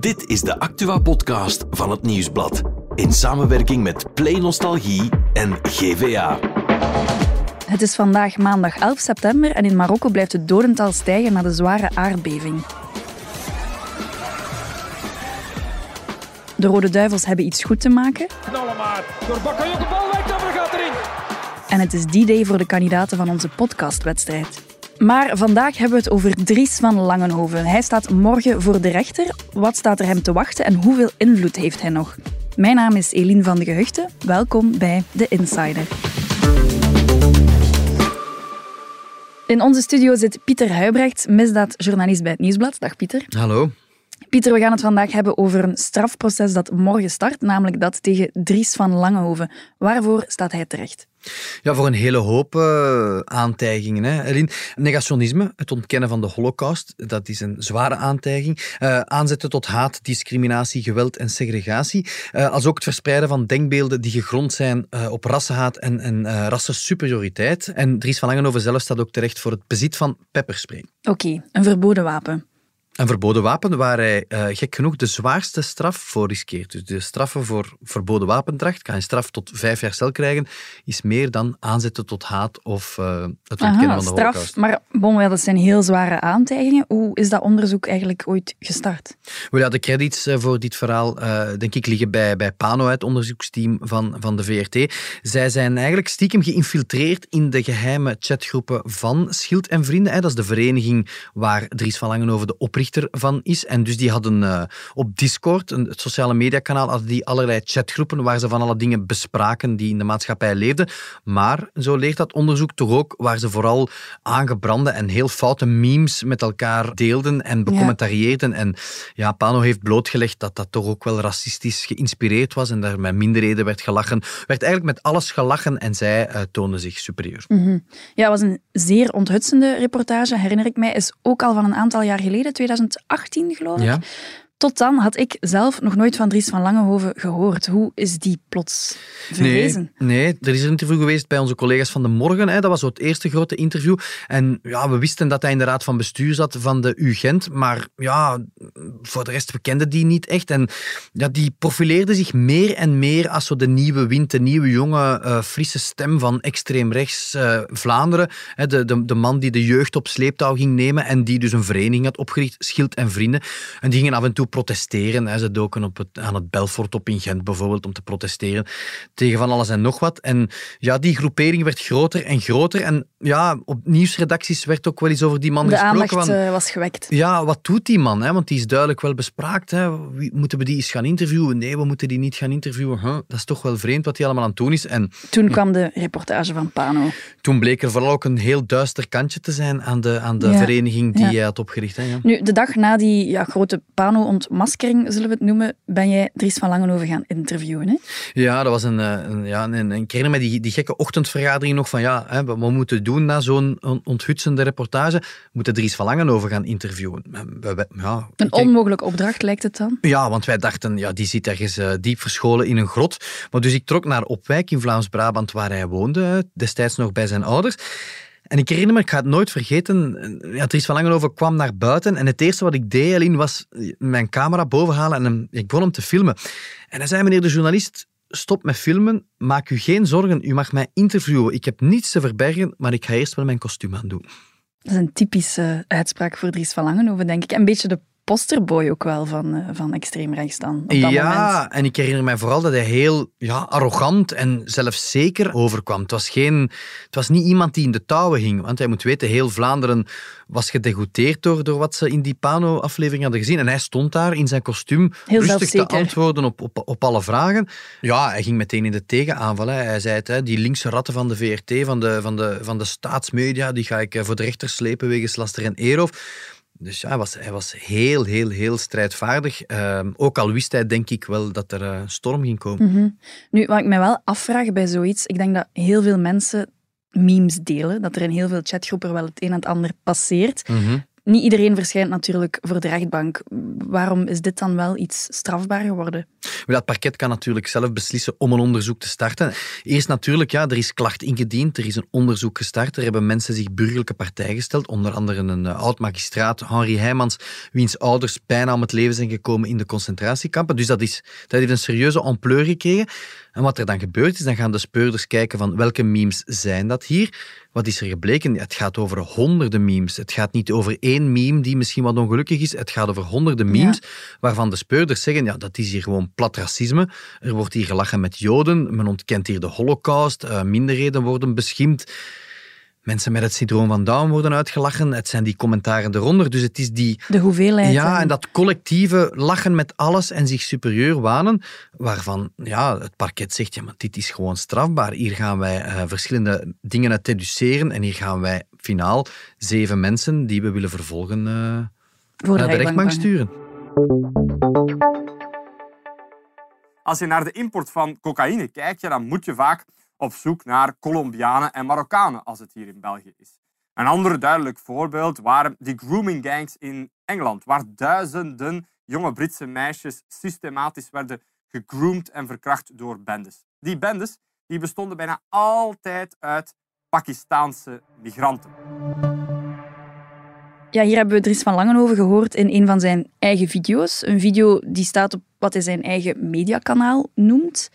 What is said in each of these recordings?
Dit is de Actua-podcast van het Nieuwsblad. In samenwerking met Play Nostalgie en GVA. Het is vandaag maandag 11 september en in Marokko blijft het dodental stijgen na de zware aardbeving. De Rode Duivels hebben iets goed te maken. Knallen maar. Door Bakayoko, bal erin. En het is die day voor de kandidaten van onze podcastwedstrijd. Maar vandaag hebben we het over Dries van Langenhoven. Hij staat morgen voor de rechter. Wat staat er hem te wachten en hoeveel invloed heeft hij nog? Mijn naam is Eline van de Gehuchten. Welkom bij The Insider. In onze studio zit Pieter Huibrecht, misdaadjournalist bij het Nieuwsblad. Dag Pieter. Hallo. Pieter, we gaan het vandaag hebben over een strafproces dat morgen start, namelijk dat tegen Dries van Langenhoven. Waarvoor staat hij terecht? Ja, voor een hele hoop uh, aantijgingen. Hè. Negationisme, het ontkennen van de holocaust, dat is een zware aantijging. Uh, aanzetten tot haat, discriminatie, geweld en segregatie. Uh, als ook het verspreiden van denkbeelden die gegrond zijn op rassenhaat en, en rassensuperioriteit. En Dries van Langenhoven zelf staat ook terecht voor het bezit van pepperspray. Oké, een verboden wapen. Een verboden wapen waar hij uh, gek genoeg de zwaarste straf voor riskeert. Dus de straffen voor verboden wapendracht, kan een straf tot vijf jaar cel krijgen, is meer dan aanzetten tot haat of uh, het ontkennen van de straf, holocaust. Maar bon, dat zijn heel zware aantijgingen. Hoe is dat onderzoek eigenlijk ooit gestart? Well, ja, de credits uh, voor dit verhaal, denk ik, liggen bij, bij PANO, het onderzoeksteam van, van de VRT. Zij zijn eigenlijk stiekem geïnfiltreerd in de geheime chatgroepen van Schild en Vrienden. Hè. Dat is de vereniging waar Dries van Langenhoven de oprichter van is. En dus die hadden uh, op Discord, een, het sociale mediakanaal, hadden die allerlei chatgroepen waar ze van alle dingen bespraken die in de maatschappij leefden. Maar, zo leert dat onderzoek toch ook, waar ze vooral aangebrande en heel foute memes met elkaar deelden en becommentarieerden. Ja. En ja, Pano heeft blootgelegd dat dat toch ook wel racistisch geïnspireerd was en daar met minderheden werd gelachen. Werd eigenlijk met alles gelachen en zij uh, toonden zich superieur. Mm -hmm. Ja, het was een zeer onthutsende reportage, herinner ik mij. Is ook al van een aantal jaar geleden, 2018 geloof ik. Tot dan had ik zelf nog nooit van Dries van Langenhoven gehoord. Hoe is die plots verwezen? Nee, nee, er is een interview geweest bij onze collega's van de Morgen. Hè. Dat was zo het eerste grote interview. En ja, we wisten dat hij in de raad van bestuur zat van de UGent. Maar ja, voor de rest, we kenden die niet echt. En ja, die profileerde zich meer en meer als zo de nieuwe wind, de nieuwe jonge, uh, frisse stem van extreem rechts uh, Vlaanderen. De, de, de man die de jeugd op sleeptouw ging nemen en die dus een vereniging had opgericht, Schild en Vrienden. En die gingen af en toe protesteren. Ze doken op het, aan het Belfort op in Gent bijvoorbeeld om te protesteren tegen van alles en nog wat. En ja, die groepering werd groter en groter. En ja, op nieuwsredacties werd ook wel eens over die man de gesproken. De aandacht uh, was gewekt. Ja, wat doet die man? Hè? Want die is duidelijk wel bespraakt. Hè? Wie, moeten we die eens gaan interviewen? Nee, we moeten die niet gaan interviewen. Huh? Dat is toch wel vreemd wat hij allemaal aan het doen is. En toen kwam de reportage van Pano. Toen bleek er vooral ook een heel duister kantje te zijn aan de, aan de ja. vereniging die Ja. hij had opgericht. Hè? Ja. Nu, de dag na die ja, grote Pano-ontmaskering, zullen we het noemen, ben jij Dries van Langenhoven gaan interviewen. Hè? Ja, dat was een, eh, een, ja, een, een keer met die, die gekke ochtendvergadering nog van ja, hè, wat we moeten doen na zo'n on- onthutsende reportage, we moeten Dries van Langenhoven gaan interviewen. We- we- ja, Een onmogelijke opdracht lijkt het dan. ja, want wij dachten, ja, die zit ergens eh, diep verscholen in een grot. Maar dus ik trok naar Opwijk in Vlaams-Brabant, waar hij woonde, eh, destijds nog bij zijn ouders. En ik herinner me, ik ga het nooit vergeten, eh, ja, Dries van Langenhoven kwam naar buiten en het eerste wat ik deed, Eline, was mijn camera bovenhalen en hem, ik begon hem te filmen. En hij zei, meneer de journalist, stop met filmen, maak u geen zorgen, u mag mij interviewen. Ik heb niets te verbergen, maar ik ga eerst wel mijn kostuum aandoen. Dat is een typische uitspraak voor Dries van Langenhoven, denk ik. Een beetje de posterboy ook wel van, eh, van extreem rechts dan, op dat ja, moment. en ik herinner mij vooral dat hij heel ja, arrogant en zelfzeker overkwam. Het was, geen, het was niet iemand die in de touwen hing. Want hij moet weten, heel Vlaanderen was gedegoûteerd door, door wat ze in die Pano-aflevering hadden gezien. En hij stond daar in zijn kostuum Heel rustig te antwoorden op, op, op alle vragen. Ja, hij ging meteen in de tegenaanval. Hè. Hij zei het, hè, die linkse ratten van de VRT, van de, van de, van de staatsmedia, die ga ik eh, voor de rechter slepen wegens laster en eeroof. Dus ja, hij was, hij was heel, heel, heel strijdvaardig. Ehm, ook al wist hij, denk ik wel, dat er eh, storm ging komen. Mhm. Nu, wat ik mij wel afvraag bij zoiets, ik denk dat heel veel mensen memes delen, dat er in heel veel chatgroepen wel het een en het ander passeert. Mhm. Niet iedereen verschijnt natuurlijk voor de rechtbank. Waarom is dit dan wel iets strafbaar geworden? Dat parket kan natuurlijk zelf beslissen om een onderzoek te starten. Eerst natuurlijk, ja, er is klacht ingediend, er is een onderzoek gestart, er hebben mensen zich burgerlijke partij gesteld, onder andere een uh, oud-magistraat, Henri Heijmans, wiens ouders bijna om het leven zijn gekomen in de concentratiekampen. Dus dat, is, dat heeft een serieuze ampleur gekregen. En wat er dan gebeurt is, dan gaan de speurders kijken van welke memes zijn dat hier. Wat is er gebleken? Het gaat over honderden memes. Het gaat niet over één meme die misschien wat ongelukkig is. Het gaat over honderden memes waarvan de speurders zeggen, ja, dat is hier gewoon plat racisme. Er wordt hier gelachen met Joden. Men ontkent hier de holocaust. Uh, minderheden worden beschimd. Mensen met het syndroom van Down worden uitgelachen. Het zijn die commentaren eronder. Dus het is die... De hoeveelheid. Ja, en dat collectieve lachen met alles en zich superieur wanen, waarvan ja, het parket zegt, ja, maar dit is gewoon strafbaar. Hier gaan wij uh, verschillende dingen uit deduceren en hier gaan wij finaal zeven mensen die we willen vervolgen uh, Voor de naar de rechtbank sturen. Als je naar de import van cocaïne kijkt, ja, dan moet je vaak op zoek naar Colombianen en Marokkanen, als het hier in België is. Een ander duidelijk voorbeeld waren de grooming gangs in Engeland, waar duizenden jonge Britse meisjes systematisch werden gegroomd en verkracht door bendes. Die bendes die bestonden bijna altijd uit Pakistaanse migranten. Ja, hier hebben we Dries van Langenhoven gehoord in een van zijn eigen video's. Een video die staat op wat hij zijn eigen mediakanaal noemt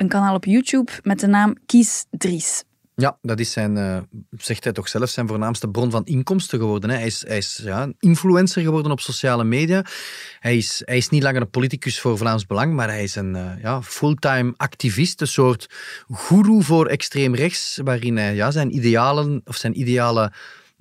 een kanaal op YouTube met de naam Kies Dries. Ja, dat is zijn, uh, zegt hij toch zelf, zijn voornaamste bron van inkomsten geworden. Hè. Hij is, hij is ja, een influencer geworden op sociale media. Hij is, hij is niet langer een politicus voor Vlaams Belang, maar hij is een uh, ja, fulltime activist, een soort guru voor extreem rechts, waarin hij ja, zijn idealen of zijn ideale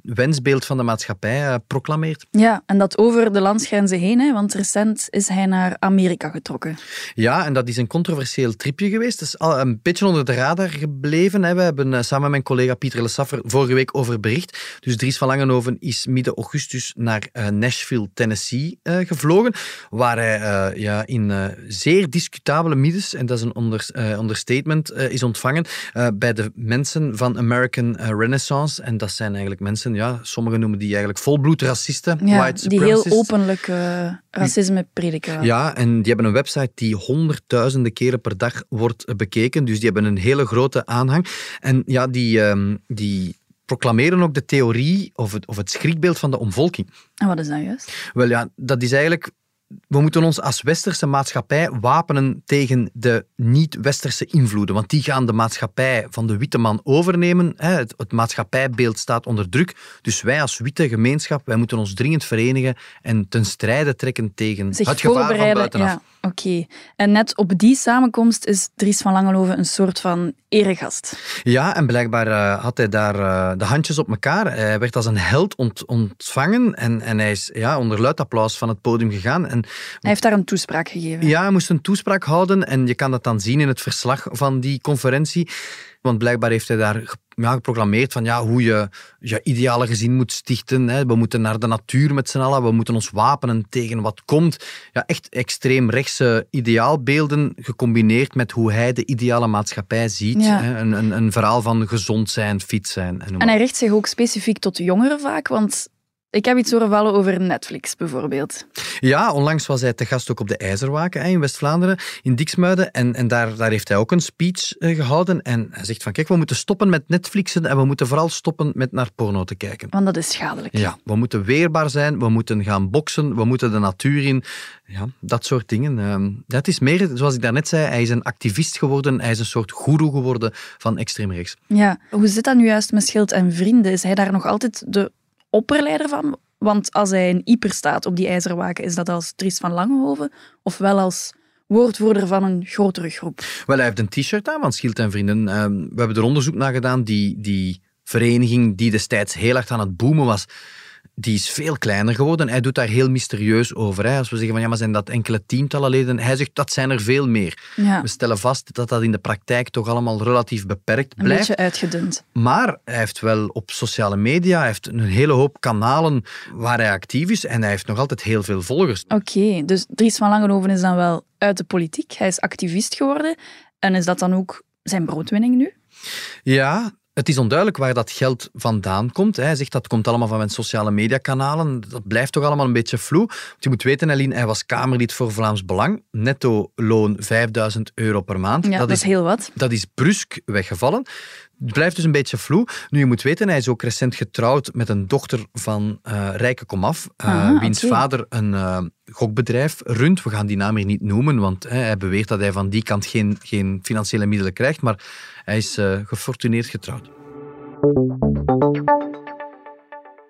wensbeeld van de maatschappij uh, proclameert. Ja, en dat over de landsgrenzen heen, hè, want recent is hij naar Amerika getrokken. Ja, en dat is een controversieel tripje geweest. Het is al een beetje onder de radar gebleven. Hè. We hebben uh, samen met mijn collega Pieter Lessaffer vorige week over bericht. Dus Dries van Langenhoven is midden augustus naar uh, Nashville, Tennessee gevlogen, waar hij ja, in zeer discutabele middens, en dat is een onder, understatement, is ontvangen bij de mensen van American Renaissance. En dat zijn eigenlijk mensen ja, sommigen noemen die eigenlijk volbloed racisten. Ja, white die heel openlijk uh, racisme prediken. Ja, en die hebben een website die honderdduizenden keren per dag wordt bekeken. Dus die hebben een hele grote aanhang. En ja, die, um, die proclameren ook de theorie of het, of het schrikbeeld van de omvolking. En wat is dat juist? Wel ja, dat is eigenlijk we moeten ons als westerse maatschappij wapenen tegen de niet-westerse invloeden. Want die gaan de maatschappij van de witte man overnemen. Het, het, maatschappijbeeld staat onder druk. Dus wij als witte gemeenschap, wij moeten ons dringend verenigen en ten strijde trekken tegen Zich het gevaar van buitenaf. Ja, Oké. En net op die samenkomst is Dries van Langenhoven een soort van eregast. Ja, en blijkbaar uh, had hij daar uh, de handjes op elkaar. Hij werd als een held ont ontvangen en, en hij is ja, onder luid applaus van het podium gegaan. En hij heeft daar een toespraak gegeven. Ja, hij moest een toespraak houden en je kan dat dan zien in het verslag van die conferentie. Want blijkbaar heeft hij daar ja, geprogrammeerd van ja, hoe je je ideale gezin moet stichten. Hè. We moeten naar de natuur met z'n allen. We moeten ons wapenen tegen wat komt. Ja, echt extreem rechtse ideaalbeelden gecombineerd met hoe hij de ideale maatschappij ziet. Ja. Hè. Een, een, een verhaal van gezond zijn, fit zijn. En, en hij richt zich ook specifiek tot jongeren vaak, want ik heb iets horen vallen over Netflix bijvoorbeeld. Ja, onlangs was hij te gast ook op de IJzerwaken in West-Vlaanderen, in Diksmuiden. En, en daar, daar heeft hij ook een speech uh, gehouden. En hij zegt van, kijk, we moeten stoppen met Netflixen en we moeten vooral stoppen met naar porno te kijken. Want dat is schadelijk. Ja, we moeten weerbaar zijn, we moeten gaan boksen, we moeten de natuur in. Ja, dat soort dingen. Dat is meer, zoals ik daarnet zei, hij is een activist geworden, hij is een soort goeroe geworden van extreem rechts. Ja, hoe zit dat nu juist met Schild en Vrienden? Is hij daar nog altijd de opperleider van? Want als hij in Ieper staat op die ijzerwaken, is dat als Dries van Langehoven of wel als woordvoerder van een grotere groep? Wel, hij heeft een t-shirt aan van Schild en Vrienden. Uh, we hebben er onderzoek naar gedaan. Die, die vereniging die destijds heel hard aan het boomen was, die is veel kleiner geworden. Hij doet daar heel mysterieus over. Hè. Als we zeggen van ja, maar zijn dat enkele tientallen leden? Hij zegt dat zijn er veel meer. Ja. We stellen vast dat dat in de praktijk toch allemaal relatief beperkt Een blijft. beetje uitgedund. Maar hij heeft wel op sociale media hij heeft een hele hoop kanalen waar hij actief is en hij heeft nog altijd heel veel volgers. Oké, dus Dries van Langenhoven is dan wel uit de politiek. Hij is activist geworden. En is dat dan ook zijn broodwinning nu? Ja, Het is onduidelijk waar dat geld vandaan komt. Hij zegt dat komt allemaal van mijn sociale mediakanalen. Dat blijft toch allemaal een beetje vloe. Want je moet weten, Eline, hij was Kamerlid voor Vlaams Belang. Netto loon 5000 euro per maand. Ja, dat, is heel wat. Dat is brusk weggevallen. Het blijft dus een beetje vloe. Nu, je moet weten, hij is ook recent getrouwd met een dochter van uh, Rijke Komaf, uh, wiens vader een uh, gokbedrijf runt. We gaan die naam hier niet noemen, want hij beweert dat hij van die kant geen, geen financiële middelen krijgt, maar hij is gefortuneerd getrouwd.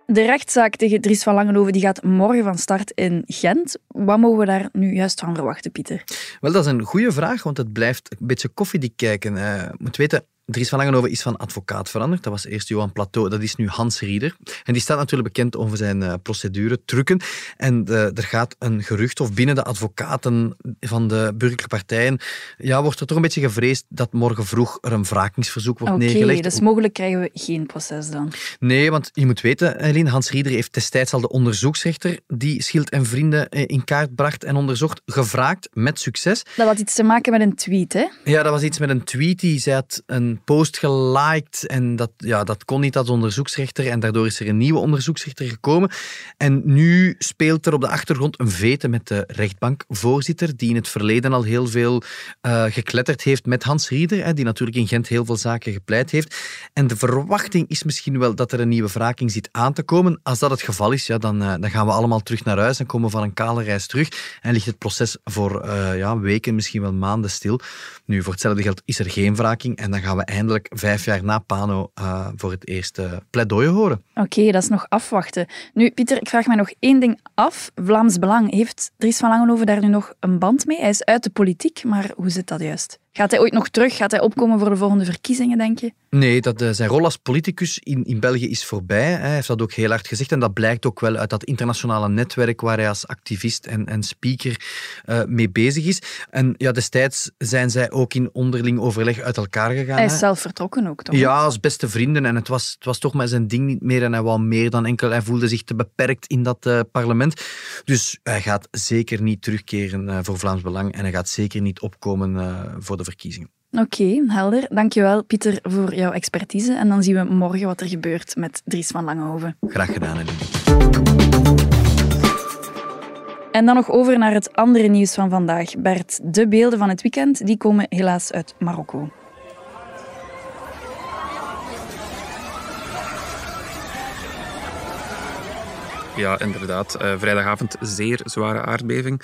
De rechtszaak tegen Dries van Langenhoven die gaat morgen van start in Gent. Wat mogen we daar nu juist van verwachten, Pieter? Wel, dat is een goede vraag, want het blijft een beetje koffiedik kijken. Je moet weten, Dries van Langenhoven is van advocaat veranderd. Dat was eerst Johan Plateau, dat is nu Hans Rieder. En die staat natuurlijk bekend over zijn uh, procedure, trucken. En uh, er gaat een gerucht, of binnen de advocaten van de burgerlijke partijen, ja, wordt er toch een beetje gevreesd dat morgen vroeg er een wrakingsverzoek wordt okay, neergelegd. dus mogelijk krijgen we geen proces dan? Nee, want je moet weten, Eline, Hans Rieder heeft destijds al de onderzoeksrechter die Schild en Vrienden eh, in kaart bracht en onderzocht, gevraagd met succes. Dat had iets te maken met een tweet, hè? Ja, dat was iets met een tweet. Die zij had een post geliked en dat, ja, dat kon niet als onderzoeksrechter en daardoor is er een nieuwe onderzoeksrechter gekomen. En nu speelt er op de achtergrond een vete met de rechtbankvoorzitter, die in het verleden al heel veel uh, gekletterd heeft met Hans Rieder, hè, die natuurlijk in Gent heel veel zaken gepleit heeft. En de verwachting is misschien wel dat er een nieuwe wraking zit aan te komen. Als dat het geval is, ja, dan, uh, dan gaan we allemaal terug naar huis en komen van een kale reis terug en ligt het proces voor uh, ja, weken, misschien wel maanden stil. Nu, voor hetzelfde geld is er geen wraking en dan gaan we eindelijk vijf jaar na Pano uh, voor het eerste pleidooi horen. Oké, dat is nog afwachten. Nu, Pieter, ik vraag mij nog één ding af. Vlaams Belang, heeft Dries van Langenhoven daar nu nog een band mee? Hij is uit de politiek, maar hoe zit dat juist? Gaat hij ooit nog terug? Gaat hij opkomen voor de volgende verkiezingen, denk je? Nee, dat, uh, zijn rol als politicus in, in België is voorbij. Hij heeft dat ook heel hard gezegd. En dat blijkt ook wel uit dat internationale netwerk waar hij als activist en, en speaker uh, mee bezig is. En ja, destijds zijn zij ook in onderling overleg uit elkaar gegaan. Hij is zelf vertrokken ook, toch? Ja, als beste vrienden. En het was, het was toch maar zijn ding niet meer. En hij wou meer dan enkel. Hij voelde zich te beperkt in dat uh, parlement. Dus hij gaat zeker niet terugkeren voor Vlaams Belang. En hij gaat zeker niet opkomen voor de verkiezingen. Oké, okay, helder. Dankjewel, Pieter, voor jouw expertise. En dan zien we morgen wat er gebeurt met Dries van Langenhoven. Graag gedaan, Eline. En dan nog over naar het andere nieuws van vandaag. Bert, de beelden van het weekend die komen helaas uit Marokko. Ja, inderdaad. Uh, vrijdagavond zeer zware aardbeving.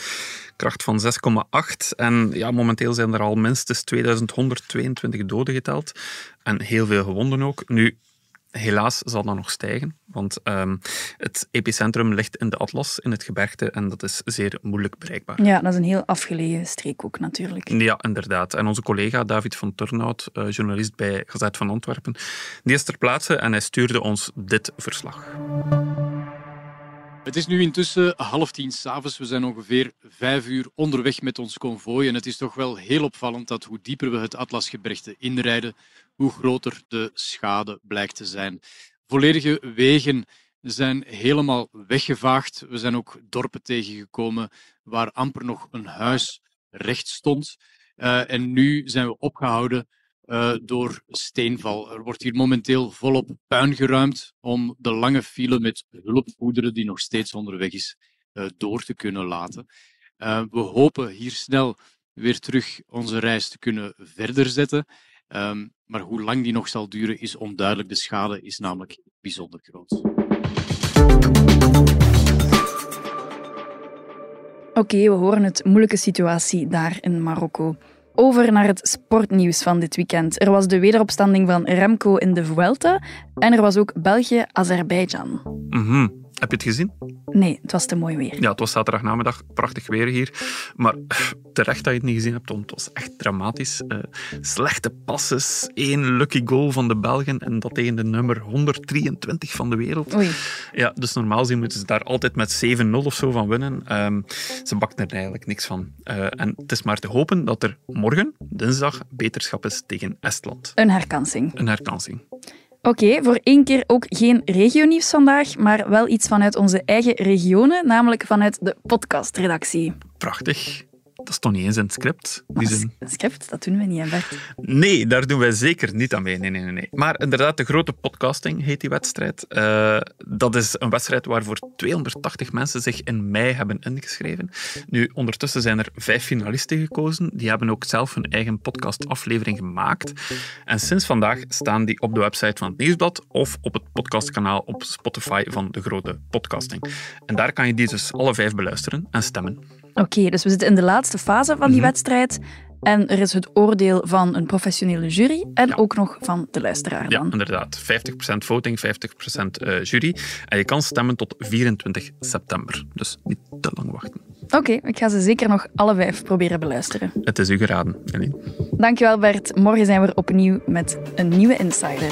Kracht van 6,8. En ja, momenteel zijn er al minstens 2122 doden geteld. En heel veel gewonden ook. Nu, helaas zal dat nog stijgen. Want um, het epicentrum ligt in de Atlas, in het gebergte. En dat is zeer moeilijk bereikbaar. Ja, dat is een heel afgelegen streek ook natuurlijk. Ja, inderdaad. En onze collega David van Turnhout, uh, journalist bij Gazet van Antwerpen, die is ter plaatse en hij stuurde ons dit verslag. Het is nu intussen half tien s'avonds. We zijn ongeveer vijf uur onderweg met ons konvooi. En het is toch wel heel opvallend dat hoe dieper we het Atlasgebergte inrijden, hoe groter de schade blijkt te zijn. Volledige wegen zijn helemaal weggevaagd. We zijn ook dorpen tegengekomen waar amper nog een huis recht stond. Uh, en nu zijn we opgehouden uh, door steenval. Er wordt hier momenteel volop puin geruimd om de lange file met hulpgoederen die nog steeds onderweg is uh, door te kunnen laten. Uh, we hopen hier snel weer terug onze reis te kunnen verder zetten. Um, maar hoe lang die nog zal duren is onduidelijk. De schade is namelijk bijzonder groot. Oké, we horen het moeilijke situatie daar in Marokko. Over naar het sportnieuws van dit weekend. Er was de wederopstanding van Remco in de Vuelta en er was ook België-Azerbeidzjan. -hmm. Heb je het gezien? Nee, het was te mooi weer. Ja, het was zaterdagnamiddag. Prachtig weer hier. Maar terecht dat je het niet gezien hebt, want het was echt dramatisch. Uh, slechte passes, één lucky goal van de Belgen en dat tegen de nummer 123 van de wereld. Oei. Ja, dus normaal gezien moeten ze daar altijd met 7-0 of zo van winnen. Um, ze bakten er eigenlijk niks van. Uh, en het is maar te hopen dat er morgen, dinsdag, beterschap is tegen Estland. Een herkansing. Een herkansing. Oké, voor één keer ook geen regionieuws vandaag, maar wel iets vanuit onze eigen regionen, namelijk vanuit de podcastredactie. Prachtig. Dat is toch niet eens in het script? Die Script, dat doen we niet, hè Bert. Nee, daar doen wij zeker niet aan mee. Nee, nee, nee, nee. Maar inderdaad, de grote podcasting heet die wedstrijd. Eh, dat is een wedstrijd waarvoor 280 mensen zich in mei hebben ingeschreven. Nu, ondertussen zijn er vijf finalisten gekozen. Die hebben ook zelf hun eigen podcastaflevering gemaakt. En sinds vandaag staan die op de website van het Nieuwsblad of op het podcastkanaal op Spotify van de grote podcasting. En daar kan je die dus alle vijf beluisteren en stemmen. Oké, dus we zitten in de laatste fase van die Mhm. wedstrijd. En er is het oordeel van een professionele jury en ook nog van de luisteraar Ja, dan. inderdaad. 50% voting, 50% eh, jury. En je kan stemmen tot 24 september. Dus niet te lang wachten. Oké, ik ga ze zeker nog alle vijf proberen beluisteren. Het is u geraden, Eline. Dankjewel Bert. Morgen zijn we er opnieuw met een nieuwe Insider.